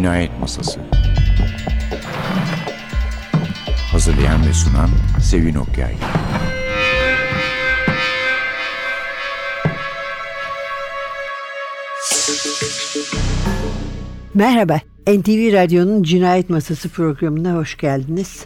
Cinayet Masası Hazırlayan ve sunan Sevin Okyay Merhaba, NTV Radyo'nun Cinayet Masası programına hoş geldiniz.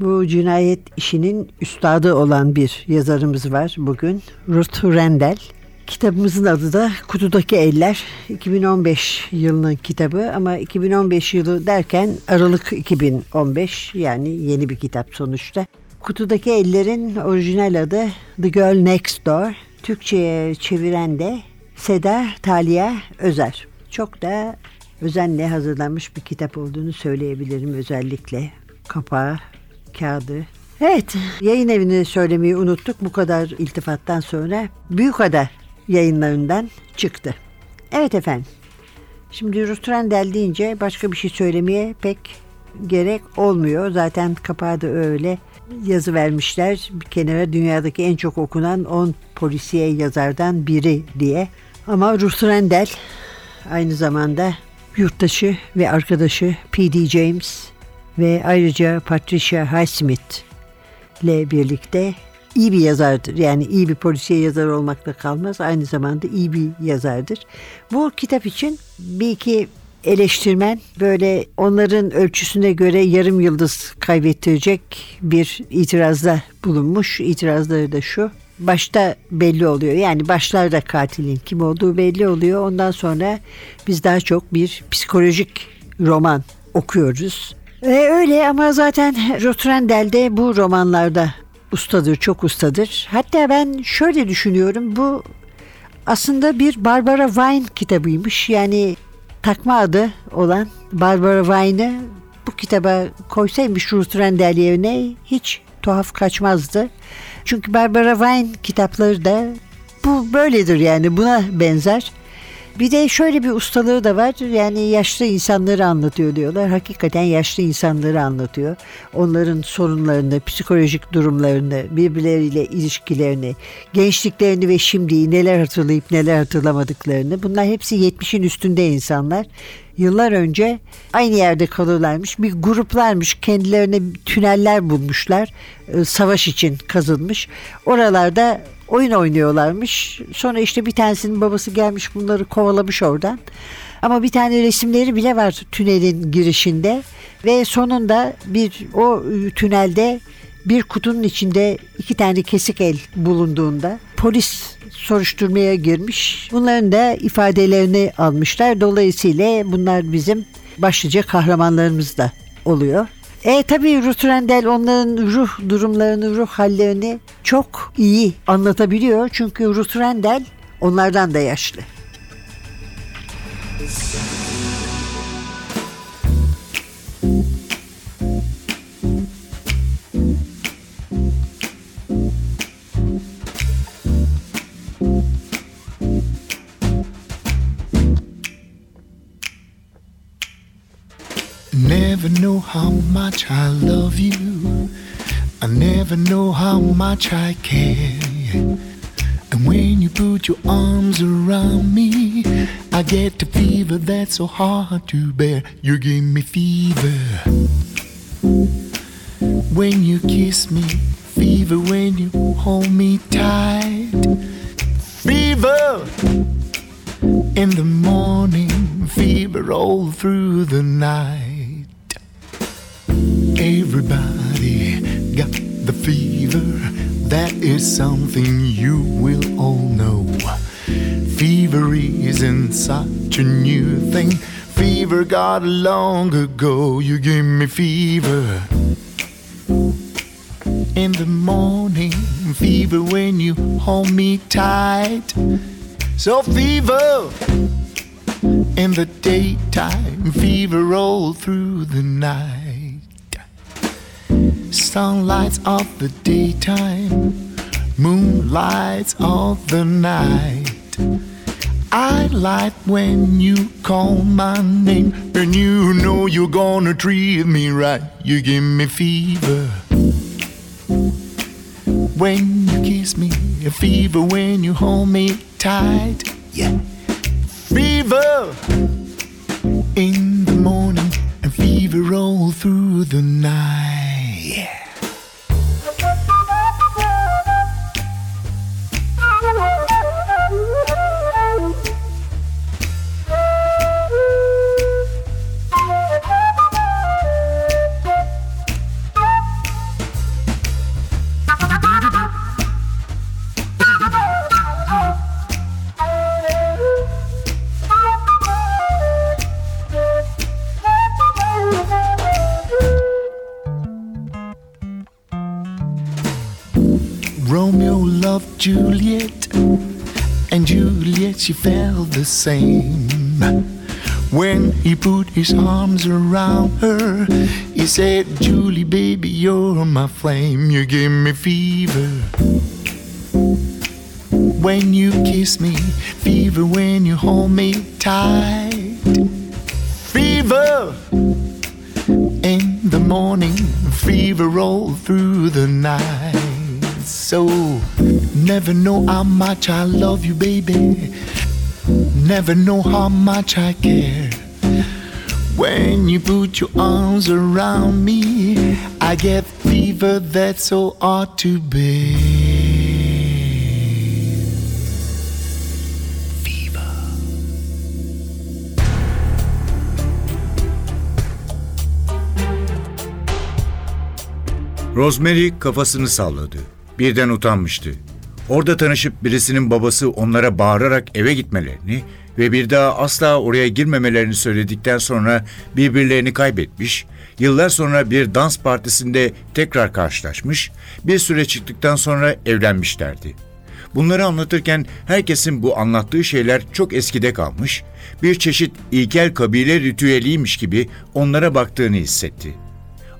Bu cinayet işinin üstadı olan bir yazarımız var bugün, Ruth Rendell. Kitabımızın adı da Kutudaki Eller. 2015 yılının kitabı ama 2015 yılı derken Aralık 2015 yani yeni bir kitap sonuçta. Kutudaki Eller'in orijinal adı The Girl Next Door. Türkçe'ye çeviren de Seda Talia Özer. Çok da özenle hazırlanmış bir kitap olduğunu söyleyebilirim özellikle. Kapağı, kağıdı. Evet, yayın evini söylemeyi unuttuk. Bu kadar iltifattan sonra Büyükada yayınlarından çıktı. Evet efendim. Şimdi Rustrandel deyince başka bir şey söylemeye pek gerek olmuyor. Zaten kapağı da öyle yazı vermişler. Bir kenara dünyadaki en çok okunan 10 polisiye yazardan biri diye. Ama Rustrandel aynı zamanda yurttaşı ve arkadaşı P.D. James ve ayrıca Patricia Highsmith ile birlikte iyi bir yazardır. Yani iyi bir polisiye yazar olmakla kalmaz. Aynı zamanda iyi bir yazardır. Bu kitap için bir iki eleştirmen böyle onların ölçüsüne göre yarım yıldız kaybettirecek bir itirazda bulunmuş. İtirazları da şu. Başta belli oluyor. Yani başlarda katilin kim olduğu belli oluyor. Ondan sonra biz daha çok bir psikolojik roman okuyoruz. Ve öyle ama zaten Rotrandel de bu romanlarda ustadır, çok ustadır. Hatta ben şöyle düşünüyorum. Bu aslında bir Barbara Vine kitabıymış. Yani takma adı olan Barbara Vine'ı bu kitaba koysaymış Ruth Rendell yerine hiç tuhaf kaçmazdı. Çünkü Barbara Vine kitapları da bu böyledir yani buna benzer. Bir de şöyle bir ustalığı da var. Yani yaşlı insanları anlatıyor diyorlar. Hakikaten yaşlı insanları anlatıyor. Onların sorunlarını, psikolojik durumlarını, birbirleriyle ilişkilerini, gençliklerini ve şimdiyi neler hatırlayıp neler hatırlamadıklarını. Bunlar hepsi 70'in üstünde insanlar. Yıllar önce aynı yerde kalırlarmış. Bir gruplarmış. Kendilerine tüneller bulmuşlar. Savaş için kazılmış. Oralarda oyun oynuyorlarmış. Sonra işte bir tanesinin babası gelmiş bunları kovalamış oradan. Ama bir tane resimleri bile var tünelin girişinde ve sonunda bir o tünelde bir kutunun içinde iki tane kesik el bulunduğunda polis soruşturmaya girmiş. Bunların da ifadelerini almışlar. Dolayısıyla bunlar bizim başlıca kahramanlarımız da oluyor. E tabii Ruth Rendell onların ruh durumlarını, ruh hallerini çok iyi anlatabiliyor. Çünkü Ruth Rendell onlardan da yaşlı. I never know how much I love you. I never know how much I care. And when you put your arms around me, I get a fever that's so hard to bear. You give me fever. When you kiss me, fever when you hold me tight. Fever in the morning, fever all through the night. Everybody got the fever. That is something you will all know. Fever isn't such a new thing. Fever got long ago. You give me fever. In the morning, fever when you hold me tight. So fever in the daytime, fever all through the night. Sunlights of the daytime, moonlights of the night. I like when you call my name and you know you're gonna treat me right. You give me fever when you kiss me, a fever when you hold me tight. Yeah, fever in the morning and fever all through the night. Loved Juliet, and Juliet she felt the same. When he put his arms around her, he said, Julie, baby, you're my flame, you give me fever. When you kiss me, fever when you hold me tight. Fever in the morning, fever all through the night. So, never know how much I love you, baby. Never know how much I care. When you put your arms around me, I get fever that's so hard to bear. Fever. Rosemary kafasını salladı. Birden utanmıştı. Orada tanışıp birisinin babası onlara bağırarak eve gitmelerini ve bir daha asla oraya girmemelerini söyledikten sonra birbirlerini kaybetmiş, yıllar sonra bir dans partisinde tekrar karşılaşmış, bir süre çıktıktan sonra evlenmişlerdi. Bunları anlatırken herkesin bu anlattığı şeyler çok eskide kalmış, bir çeşit ilkel kabile ritüeliymiş gibi onlara baktığını hissetti.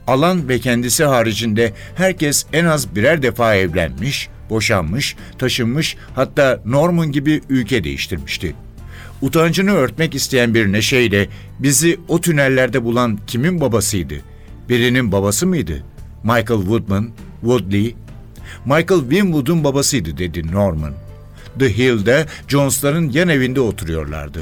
Alan ve kendisi haricinde herkes en az birer defa evlenmiş, boşanmış, taşınmış hatta Norman gibi ülke değiştirmişti. Utancını örtmek isteyen bir neşeyle bizi o tünellerde bulan kimin babasıydı? Birinin babası mıydı? Michael Woodman, Woodley, Michael Winwood'un babasıydı dedi Norman. The Hill'de Jones'ların yan evinde oturuyorlardı.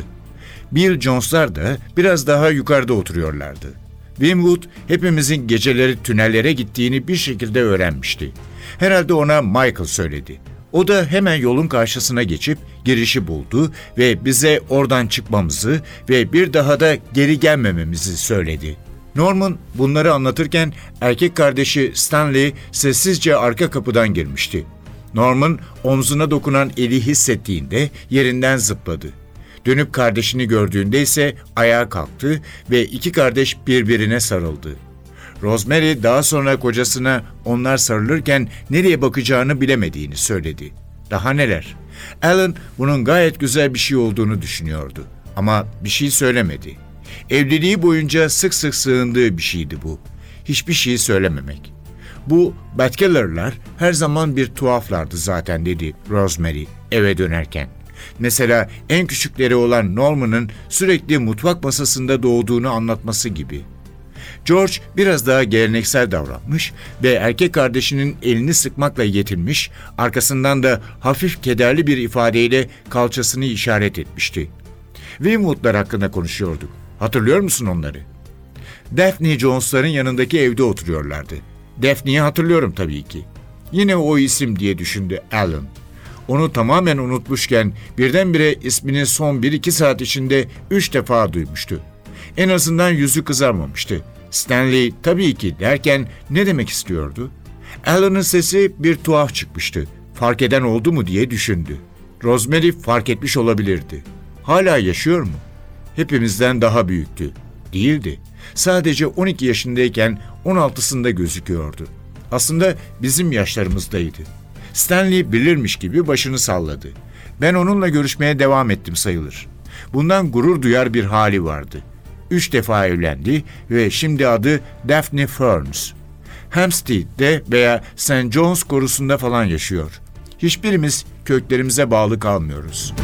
Bill Jones'lar da biraz daha yukarıda oturuyorlardı. Winwood hepimizin geceleri tünellere gittiğini bir şekilde öğrenmişti. Herhalde ona Michael söyledi. O da hemen yolun karşısına geçip girişi buldu ve bize oradan çıkmamızı ve bir daha da geri gelmememizi söyledi. Norman bunları anlatırken erkek kardeşi Stanley sessizce arka kapıdan girmişti. Norman omzuna dokunan eli hissettiğinde yerinden zıpladı. Dönüp kardeşini gördüğünde ise ayağa kalktı ve iki kardeş birbirine sarıldı. Rosemary daha sonra kocasına onlar sarılırken nereye bakacağını bilemediğini söyledi. Daha neler? Alan bunun gayet güzel bir şey olduğunu düşünüyordu ama bir şey söylemedi. Evliliği boyunca sık sık sığındığı bir şeydi bu. Hiçbir şey söylememek. Bu Batkeller'lar her zaman bir tuhaflardı zaten dedi Rosemary eve dönerken. Mesela en küçükleri olan Norman'ın sürekli mutfak masasında doğduğunu anlatması gibi. George biraz daha geleneksel davranmış ve erkek kardeşinin elini sıkmakla yetinmiş, arkasından da hafif kederli bir ifadeyle kalçasını işaret etmişti. Winwood'lar hakkında konuşuyorduk. Hatırlıyor musun onları? Daphne Jones'ların yanındaki evde oturuyorlardı. Daphne'yi hatırlıyorum tabii ki. Yine o isim diye düşündü Alan. Onu tamamen unutmuşken birdenbire ismini son 1-2 saat içinde 3 defa duymuştu. En azından yüzü kızarmamıştı. Stanley tabii ki derken ne demek istiyordu? Alan'ın sesi bir tuhaf çıkmıştı. Fark eden oldu mu diye düşündü. Rosemary fark etmiş olabilirdi. Hala yaşıyor mu? Hepimizden daha büyüktü. Değildi. Sadece 12 yaşındayken 16'sında gözüküyordu. Aslında bizim yaşlarımızdaydı. Stanley bilirmiş gibi başını salladı. Ben onunla görüşmeye devam ettim sayılır. Bundan gurur duyar bir hali vardı. Üç defa evlendi ve şimdi adı Daphne Ferns. Hampstead'de veya St. John's korusunda falan yaşıyor. Hiçbirimiz köklerimize bağlı kalmıyoruz.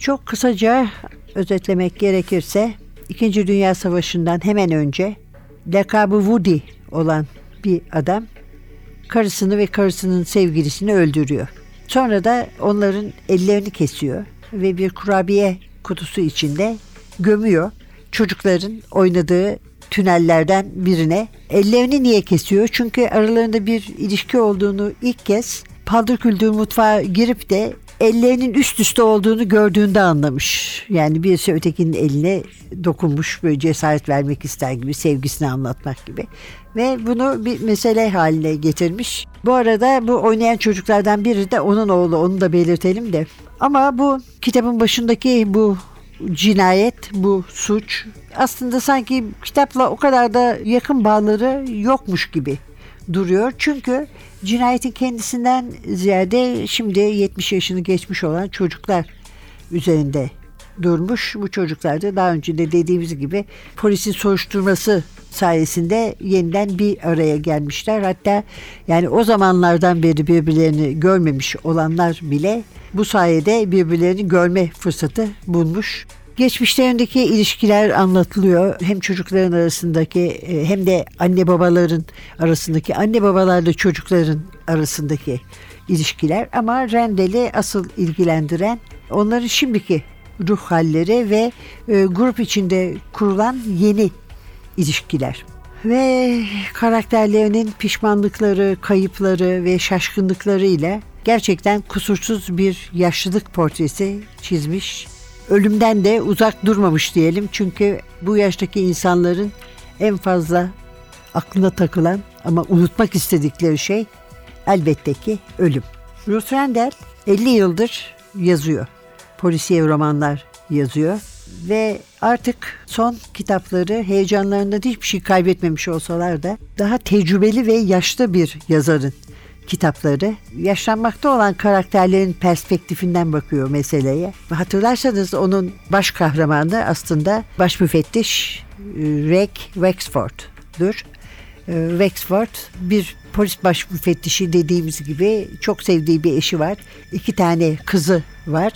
Çok kısaca özetlemek gerekirse İkinci Dünya Savaşı'ndan hemen önce lakabı Woody olan bir adam karısını ve karısının sevgilisini öldürüyor. Sonra da onların ellerini kesiyor ve bir kurabiye kutusu içinde gömüyor. Çocukların oynadığı tünellerden birine. Ellerini niye kesiyor? Çünkü aralarında bir ilişki olduğunu ilk kez paldır küldür mutfağa girip de ellerinin üst üste olduğunu gördüğünde anlamış. Yani birisi ötekinin eline dokunmuş böyle cesaret vermek ister gibi sevgisini anlatmak gibi. Ve bunu bir mesele haline getirmiş. Bu arada bu oynayan çocuklardan biri de onun oğlu onu da belirtelim de. Ama bu kitabın başındaki bu cinayet, bu suç aslında sanki kitapla o kadar da yakın bağları yokmuş gibi duruyor. Çünkü cinayetin kendisinden ziyade şimdi 70 yaşını geçmiş olan çocuklar üzerinde durmuş. Bu çocuklar da daha önce de dediğimiz gibi polisin soruşturması sayesinde yeniden bir araya gelmişler. Hatta yani o zamanlardan beri birbirlerini görmemiş olanlar bile bu sayede birbirlerini görme fırsatı bulmuş. Geçmişlerindeki ilişkiler anlatılıyor. Hem çocukların arasındaki e, hem de anne babaların arasındaki, anne babalarla çocukların arasındaki ilişkiler. Ama Rendel'i asıl ilgilendiren onların şimdiki ruh halleri ve e, grup içinde kurulan yeni ilişkiler. Ve karakterlerinin pişmanlıkları, kayıpları ve şaşkınlıklarıyla gerçekten kusursuz bir yaşlılık portresi çizmiş. Ölümden de uzak durmamış diyelim. Çünkü bu yaştaki insanların en fazla aklına takılan ama unutmak istedikleri şey elbette ki ölüm. Ruth Rendell 50 yıldır yazıyor. Polisiye romanlar yazıyor ve artık son kitapları heyecanlarından hiçbir şey kaybetmemiş olsalar da daha tecrübeli ve yaşlı bir yazarın kitapları yaşlanmakta olan karakterlerin perspektifinden bakıyor meseleye. Hatırlarsanız onun baş kahramanı aslında baş müfettiş e, Rick Wexford'dur. E, Wexford bir polis baş müfettişi dediğimiz gibi çok sevdiği bir eşi var. İki tane kızı var.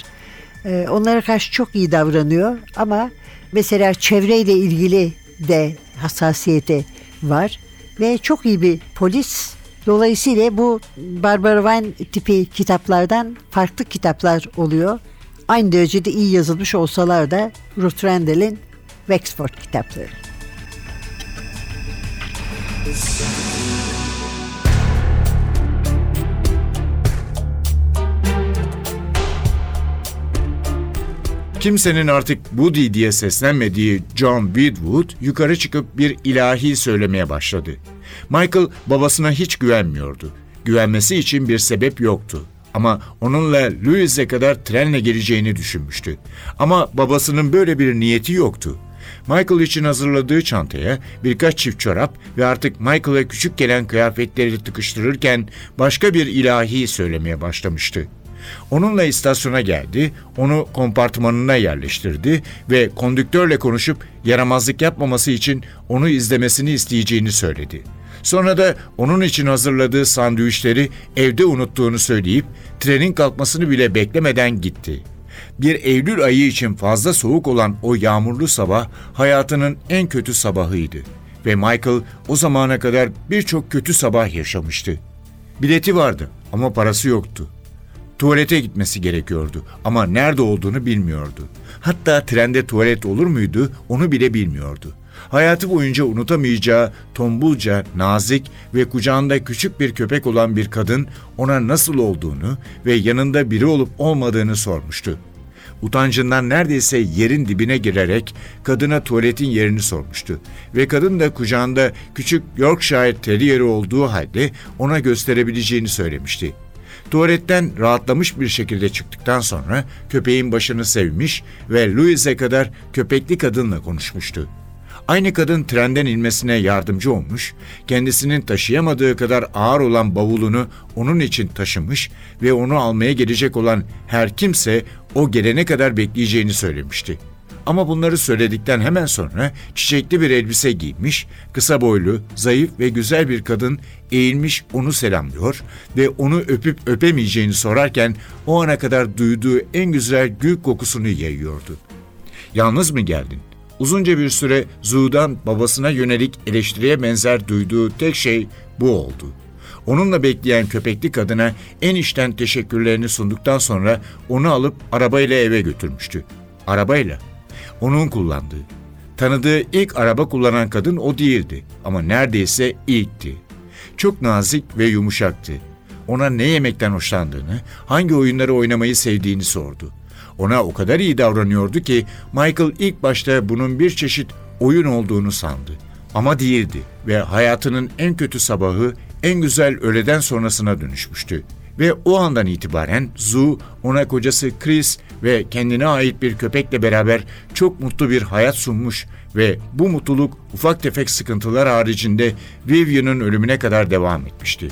E, Onlara karşı çok iyi davranıyor ama mesela çevreyle ilgili de hassasiyeti var ve çok iyi bir polis. Dolayısıyla bu Barbara Wine tipi kitaplardan farklı kitaplar oluyor. Aynı derecede iyi yazılmış olsalar da Ruth Rendell'in Wexford kitapları. Kimsenin artık Woody diye seslenmediği John Widwood yukarı çıkıp bir ilahi söylemeye başladı. Michael babasına hiç güvenmiyordu. Güvenmesi için bir sebep yoktu. Ama onunla Louis'e kadar trenle geleceğini düşünmüştü. Ama babasının böyle bir niyeti yoktu. Michael için hazırladığı çantaya birkaç çift çorap ve artık Michael'a küçük gelen kıyafetleri tıkıştırırken başka bir ilahi söylemeye başlamıştı. Onunla istasyona geldi, onu kompartmanına yerleştirdi ve kondüktörle konuşup yaramazlık yapmaması için onu izlemesini isteyeceğini söyledi. Sonra da onun için hazırladığı sandviçleri evde unuttuğunu söyleyip trenin kalkmasını bile beklemeden gitti. Bir Eylül ayı için fazla soğuk olan o yağmurlu sabah hayatının en kötü sabahıydı ve Michael o zamana kadar birçok kötü sabah yaşamıştı. Bileti vardı ama parası yoktu. Tuvalete gitmesi gerekiyordu ama nerede olduğunu bilmiyordu. Hatta trende tuvalet olur muydu onu bile bilmiyordu. Hayatı boyunca unutamayacağı tombulca, nazik ve kucağında küçük bir köpek olan bir kadın ona nasıl olduğunu ve yanında biri olup olmadığını sormuştu. Utancından neredeyse yerin dibine girerek kadına tuvaletin yerini sormuştu. Ve kadın da kucağında küçük Yorkshire Terrier'i olduğu halde ona gösterebileceğini söylemişti. Tuvaletten rahatlamış bir şekilde çıktıktan sonra köpeğin başını sevmiş ve Louis'e kadar köpekli kadınla konuşmuştu. Aynı kadın trenden inmesine yardımcı olmuş, kendisinin taşıyamadığı kadar ağır olan bavulunu onun için taşımış ve onu almaya gelecek olan her kimse o gelene kadar bekleyeceğini söylemişti. Ama bunları söyledikten hemen sonra çiçekli bir elbise giymiş, kısa boylu, zayıf ve güzel bir kadın eğilmiş onu selamlıyor ve onu öpüp öpemeyeceğini sorarken o ana kadar duyduğu en güzel gül kokusunu yayıyordu. Yalnız mı geldin? Uzunca bir süre Zu'dan babasına yönelik eleştiriye benzer duyduğu tek şey bu oldu. Onunla bekleyen köpekli kadına en içten teşekkürlerini sunduktan sonra onu alıp arabayla eve götürmüştü. Arabayla. Onun kullandığı. Tanıdığı ilk araba kullanan kadın o değildi ama neredeyse ilkti. Çok nazik ve yumuşaktı. Ona ne yemekten hoşlandığını, hangi oyunları oynamayı sevdiğini sordu. Ona o kadar iyi davranıyordu ki Michael ilk başta bunun bir çeşit oyun olduğunu sandı. Ama değildi ve hayatının en kötü sabahı en güzel öğleden sonrasına dönüşmüştü. Ve o andan itibaren Zu ona kocası Chris ve kendine ait bir köpekle beraber çok mutlu bir hayat sunmuş ve bu mutluluk ufak tefek sıkıntılar haricinde Vivian'ın ölümüne kadar devam etmişti.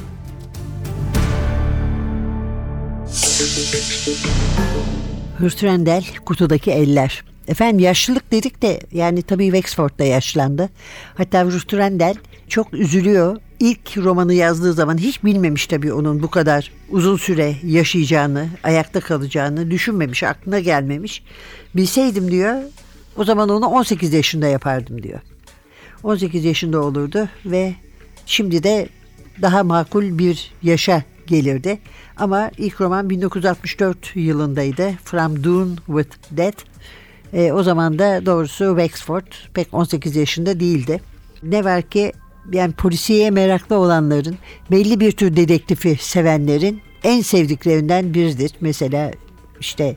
Hürtrendel kutudaki eller. Efendim yaşlılık dedik de yani tabii Wexford'da yaşlandı. Hatta Hürtrendel çok üzülüyor. İlk romanı yazdığı zaman hiç bilmemiş tabii onun bu kadar uzun süre yaşayacağını, ayakta kalacağını düşünmemiş, aklına gelmemiş. Bilseydim diyor o zaman onu 18 yaşında yapardım diyor. 18 yaşında olurdu ve şimdi de daha makul bir yaşa gelirdi. Ama ilk roman 1964 yılındaydı. From Dune with Death. E, o zaman da doğrusu Wexford pek 18 yaşında değildi. Ne var ki yani polisiye meraklı olanların, belli bir tür dedektifi sevenlerin en sevdiklerinden biridir. Mesela işte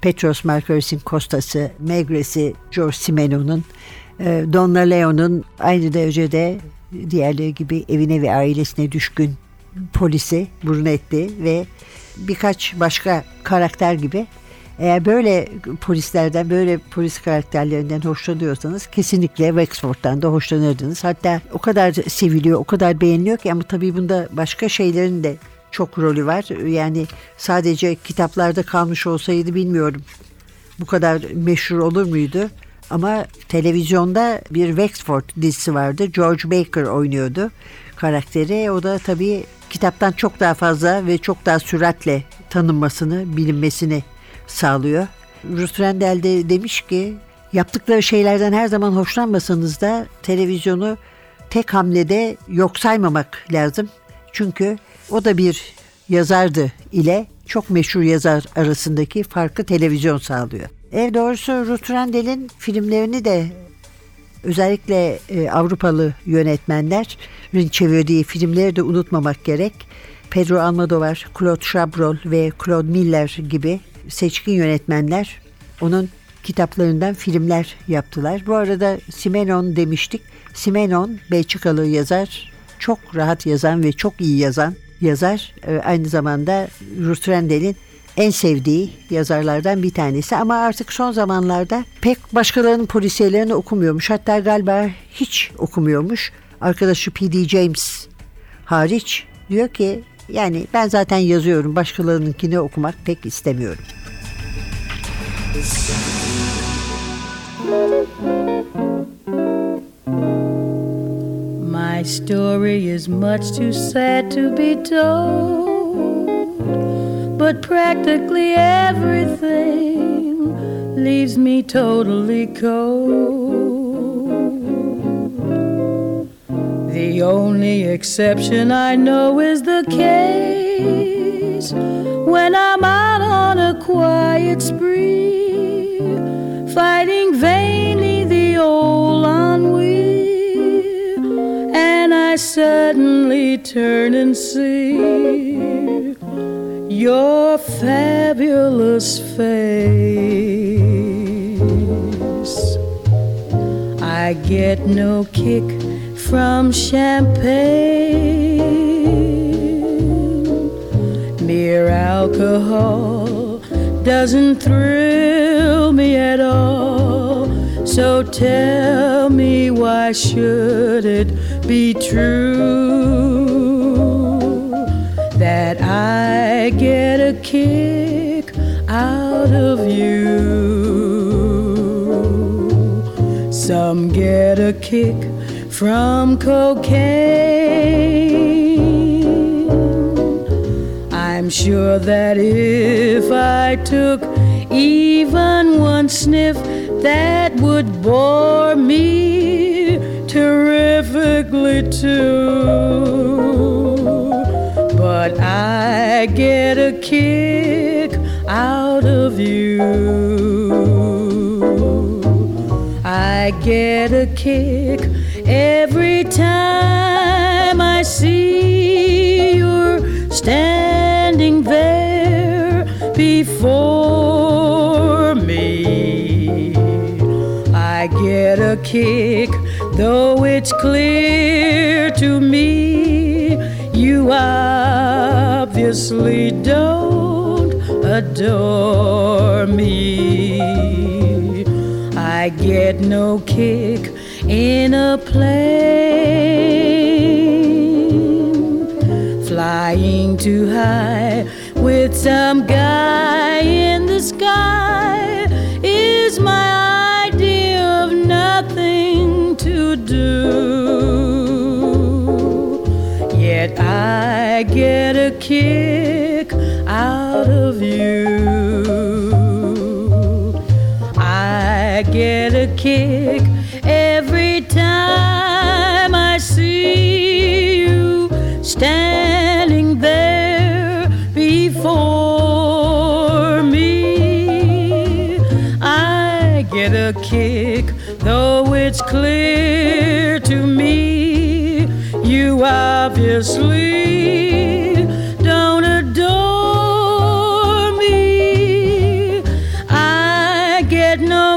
Petros Markaris'in Kostası, Megres'i George Simenon'un, e, Donna Leon'un aynı derecede diğerleri gibi evine ve ailesine düşkün polisi Brunetti ve birkaç başka karakter gibi eğer böyle polislerden, böyle polis karakterlerinden hoşlanıyorsanız kesinlikle Wexford'dan da hoşlanırdınız. Hatta o kadar seviliyor, o kadar beğeniliyor ki ama tabii bunda başka şeylerin de çok rolü var. Yani sadece kitaplarda kalmış olsaydı bilmiyorum bu kadar meşhur olur muydu? Ama televizyonda bir Wexford dizisi vardı. George Baker oynuyordu karakteri. O da tabii kitaptan çok daha fazla ve çok daha süratle tanınmasını, bilinmesini sağlıyor. Ruth Rendell de demiş ki yaptıkları şeylerden her zaman hoşlanmasanız da televizyonu tek hamlede yok saymamak lazım. Çünkü o da bir yazardı ile çok meşhur yazar arasındaki farkı televizyon sağlıyor. Ev doğrusu Ruth Rendell'in filmlerini de özellikle e, Avrupalı yönetmenlerin çevirdiği filmleri de unutmamak gerek. Pedro Almodovar, Claude Chabrol ve Claude Miller gibi seçkin yönetmenler onun kitaplarından filmler yaptılar. Bu arada Simenon demiştik. Simenon Belçikalı yazar, çok rahat yazan ve çok iyi yazan yazar. Ee, aynı zamanda Ruth Rendel'in en sevdiği yazarlardan bir tanesi ama artık son zamanlarda pek başkalarının polisiyelerini okumuyormuş. Hatta galiba hiç okumuyormuş. Arkadaşı P.D. James hariç diyor ki yani ben zaten yazıyorum başkalarınınkini okumak pek istemiyorum. My story is much too sad to be told, but practically everything leaves me totally cold. The only exception I know is the case when I'm out on a quiet spree, fighting vainly the old ennui, and I suddenly turn and see your fabulous face. I get no kick from champagne. Mere alcohol doesn't thrill me at all. So tell me why should it be true that I get a kick out of you? Some get a kick from cocaine. I'm sure that if I took even one sniff, that would bore me terrifically too. But I get a kick out of you. I get a kick every time I see you're standing there before me. I get a kick, though it's clear to me you don't adore me. I get no kick in a plane flying too high with some guy in the sky is my idea of nothing to do. Yet I get a kick out of you. I get a kick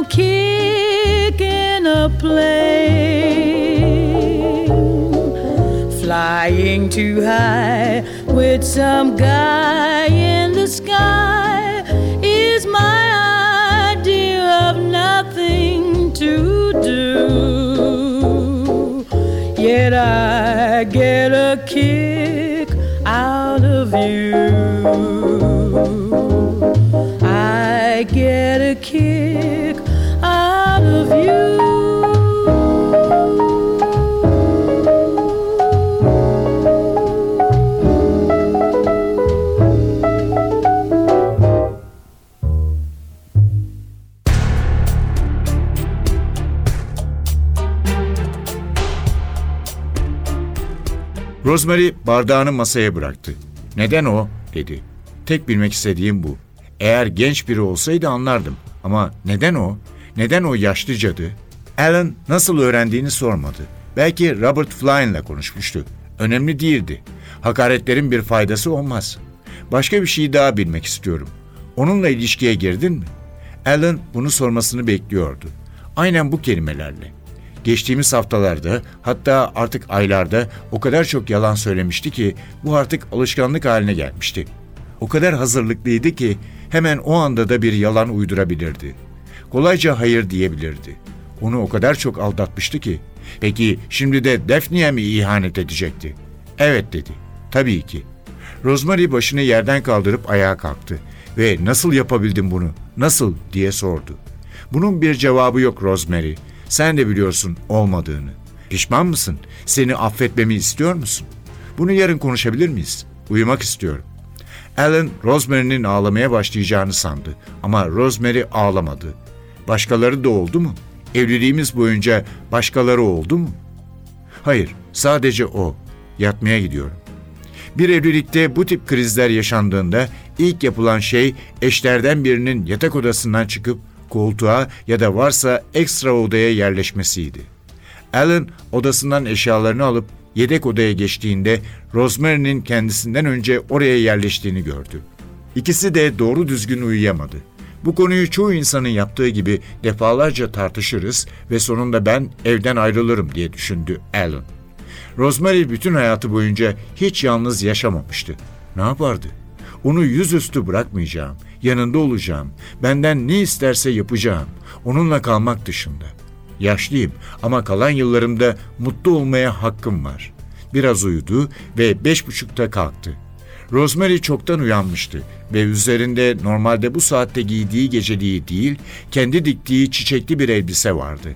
kick in a plane flying too high with some guy in the sky is my idea of nothing to do. Yet I get a kick out of you. I get a kick. Rosemary bardağını masaya bıraktı. Neden o? dedi. Tek bilmek istediğim bu. Eğer genç biri olsaydı anlardım. Ama neden o? Neden o yaşlı cadı? Alan nasıl öğrendiğini sormadı. Belki Robert Flynn'la konuşmuştu. Önemli değildi. Hakaretlerin bir faydası olmaz. Başka bir şey daha bilmek istiyorum. Onunla ilişkiye girdin mi? Alan bunu sormasını bekliyordu. Aynen bu kelimelerle. Geçtiğimiz haftalarda hatta artık aylarda o kadar çok yalan söylemişti ki bu artık alışkanlık haline gelmişti. O kadar hazırlıklıydı ki hemen o anda da bir yalan uydurabilirdi. Kolayca hayır diyebilirdi. Onu o kadar çok aldatmıştı ki. Peki şimdi de Daphne'ye mi ihanet edecekti? Evet dedi. Tabii ki. Rosemary başını yerden kaldırıp ayağa kalktı ve nasıl yapabildin bunu? Nasıl diye sordu. Bunun bir cevabı yok Rosemary. Sen de biliyorsun olmadığını. Pişman mısın? Seni affetmemi istiyor musun? Bunu yarın konuşabilir miyiz? Uyumak istiyorum. Alan, Rosemary'nin ağlamaya başlayacağını sandı. Ama Rosemary ağlamadı. Başkaları da oldu mu? Evliliğimiz boyunca başkaları oldu mu? Hayır, sadece o. Yatmaya gidiyorum. Bir evlilikte bu tip krizler yaşandığında ilk yapılan şey eşlerden birinin yatak odasından çıkıp koltuğa ya da varsa ekstra odaya yerleşmesiydi. Alan odasından eşyalarını alıp yedek odaya geçtiğinde Rosemary'nin kendisinden önce oraya yerleştiğini gördü. İkisi de doğru düzgün uyuyamadı. Bu konuyu çoğu insanın yaptığı gibi defalarca tartışırız ve sonunda ben evden ayrılırım diye düşündü Alan. Rosemary bütün hayatı boyunca hiç yalnız yaşamamıştı. Ne yapardı? Onu yüzüstü bırakmayacağım, yanında olacağım, benden ne isterse yapacağım, onunla kalmak dışında. Yaşlıyım ama kalan yıllarımda mutlu olmaya hakkım var. Biraz uyudu ve beş buçukta kalktı. Rosemary çoktan uyanmıştı ve üzerinde normalde bu saatte giydiği geceliği değil, kendi diktiği çiçekli bir elbise vardı.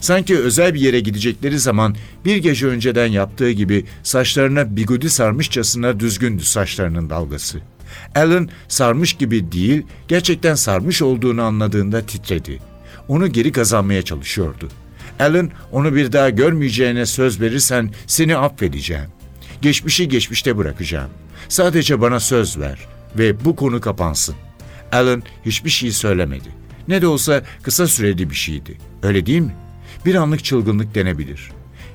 Sanki özel bir yere gidecekleri zaman bir gece önceden yaptığı gibi saçlarına bigudi sarmışçasına düzgündü saçlarının dalgası. Alan sarmış gibi değil, gerçekten sarmış olduğunu anladığında titredi. Onu geri kazanmaya çalışıyordu. Alan, onu bir daha görmeyeceğine söz verirsen seni affedeceğim. Geçmişi geçmişte bırakacağım. Sadece bana söz ver ve bu konu kapansın. Alan hiçbir şey söylemedi. Ne de olsa kısa süreli bir şeydi. Öyle değil mi? Bir anlık çılgınlık denebilir.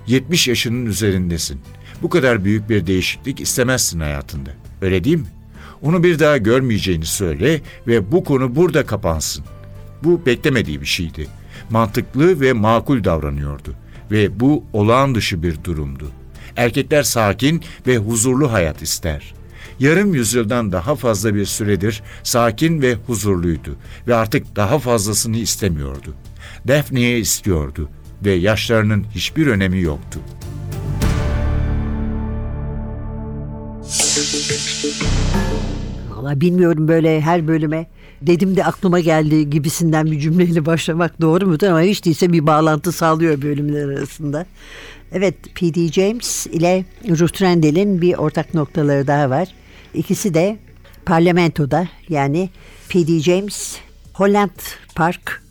70 yaşının üzerindesin. Bu kadar büyük bir değişiklik istemezsin hayatında. Öyle değil mi? Onu bir daha görmeyeceğini söyle ve bu konu burada kapansın. Bu beklemediği bir şeydi. Mantıklı ve makul davranıyordu ve bu olağan dışı bir durumdu. Erkekler sakin ve huzurlu hayat ister. Yarım yüzyıldan daha fazla bir süredir sakin ve huzurluydu ve artık daha fazlasını istemiyordu. Daphne'ye istiyordu ve yaşlarının hiçbir önemi yoktu. Valla bilmiyorum böyle her bölüme dedim de aklıma geldi gibisinden bir cümleyle başlamak doğru mudur ama hiç değilse bir bağlantı sağlıyor bölümler arasında. Evet P.D. James ile Ruth Rendell'in bir ortak noktaları daha var. İkisi de parlamentoda yani P.D. James Holland Park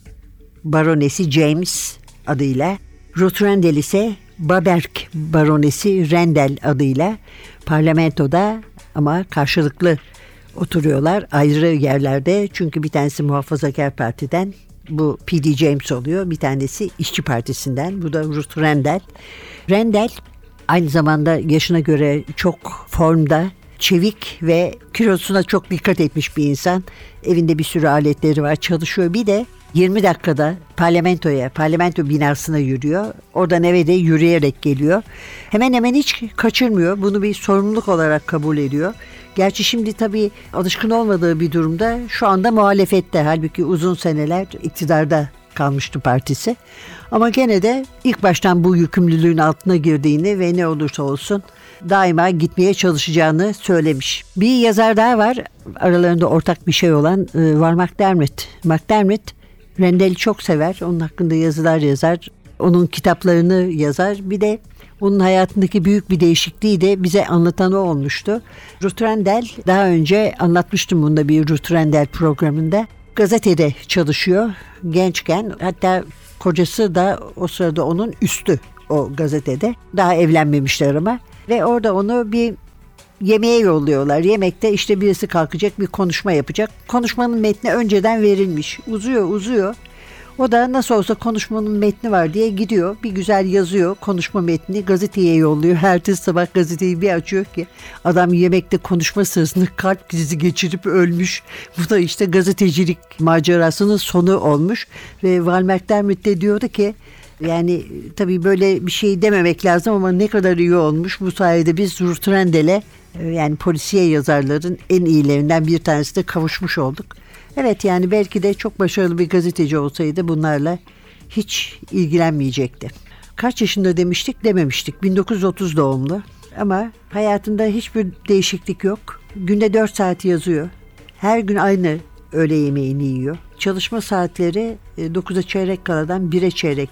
Baronesi James adıyla Ruth Rendell ise Baberk Baronesi Rendell adıyla parlamentoda ama karşılıklı oturuyorlar ayrı yerlerde çünkü bir tanesi muhafazakar partiden bu P.D. James oluyor bir tanesi işçi partisinden bu da Ruth Rendell. Rendell aynı zamanda yaşına göre çok formda çevik ve kilosuna çok dikkat etmiş bir insan. Evinde bir sürü aletleri var çalışıyor bir de 20 dakikada parlamentoya, parlamento binasına yürüyor. Oradan eve de yürüyerek geliyor. Hemen hemen hiç kaçırmıyor. Bunu bir sorumluluk olarak kabul ediyor. Gerçi şimdi tabii alışkın olmadığı bir durumda şu anda muhalefette. Halbuki uzun seneler iktidarda kalmıştı partisi. Ama gene de ilk baştan bu yükümlülüğün altına girdiğini ve ne olursa olsun daima gitmeye çalışacağını söylemiş. Bir yazar daha var aralarında ortak bir şey olan e, var McDermott. McDermott Rendel'i çok sever. Onun hakkında yazılar yazar. Onun kitaplarını yazar. Bir de onun hayatındaki büyük bir değişikliği de bize anlatan o olmuştu. Ruth Rendell daha önce anlatmıştım bunda bir Ruth Rendell programında. Gazetede çalışıyor gençken. Hatta kocası da o sırada onun üstü o gazetede. Daha evlenmemişler ama. Ve orada onu bir yemeğe yolluyorlar. Yemekte işte birisi kalkacak bir konuşma yapacak. Konuşmanın metni önceden verilmiş. Uzuyor uzuyor. O da nasıl olsa konuşmanın metni var diye gidiyor. Bir güzel yazıyor konuşma metni gazeteye yolluyor. Ertesi sabah gazeteyi bir açıyor ki adam yemekte konuşma sırasında kalp krizi geçirip ölmüş. Bu da işte gazetecilik macerasının sonu olmuş. Ve Valmerk Dermit de diyordu ki yani tabii böyle bir şey dememek lazım ama ne kadar iyi olmuş. Bu sayede biz Ruth Rendel'e yani polisiye yazarların en iyilerinden bir tanesi de kavuşmuş olduk. Evet yani belki de çok başarılı bir gazeteci olsaydı bunlarla hiç ilgilenmeyecekti. Kaç yaşında demiştik dememiştik. 1930 doğumlu ama hayatında hiçbir değişiklik yok. Günde 4 saat yazıyor. Her gün aynı öğle yemeğini yiyor. Çalışma saatleri 9'a çeyrek kaladan 1'e çeyrek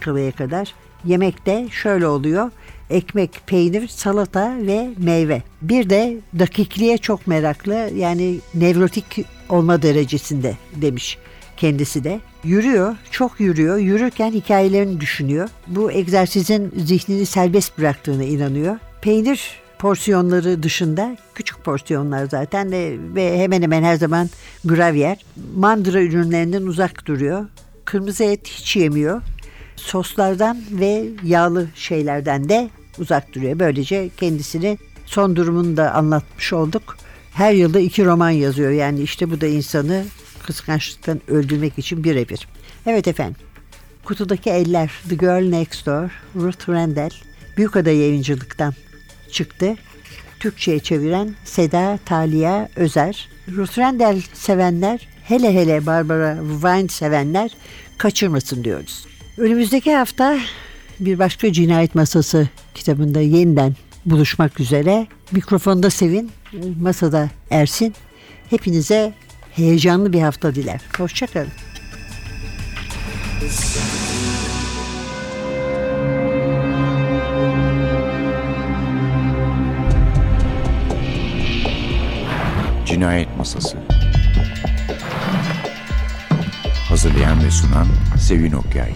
kalaya kadar. Yemekte şöyle oluyor. Ekmek, peynir, salata ve meyve. Bir de dakikliğe çok meraklı yani nevrotik olma derecesinde demiş kendisi de. Yürüyor, çok yürüyor. Yürürken hikayelerini düşünüyor. Bu egzersizin zihnini serbest bıraktığına inanıyor. Peynir porsiyonları dışında küçük porsiyonlar zaten de ve hemen hemen her zaman gravyer. Mandıra ürünlerinden uzak duruyor. Kırmızı et hiç yemiyor. Soslardan ve yağlı şeylerden de uzak duruyor. Böylece kendisini son durumunu da anlatmış olduk. Her yılda iki roman yazıyor. Yani işte bu da insanı kıskançlıktan öldürmek için birebir. Evet efendim. Kutudaki Eller, The Girl Next Door, Ruth Rendell, Büyükada Yayıncılık'tan çıktı. Türkçe'ye çeviren Seda Talia Özer. Ruth Rendell sevenler, hele hele Barbara Vine sevenler kaçırmasın diyoruz. Önümüzdeki hafta bir başka cinayet masası kitabında yeniden buluşmak üzere. Mikrofonda Sevin, masada Ersin. Hepinize heyecanlı bir hafta diler. Hoşçakalın. Cinayet Masası Hazırlayan ve sunan Sevin Okyay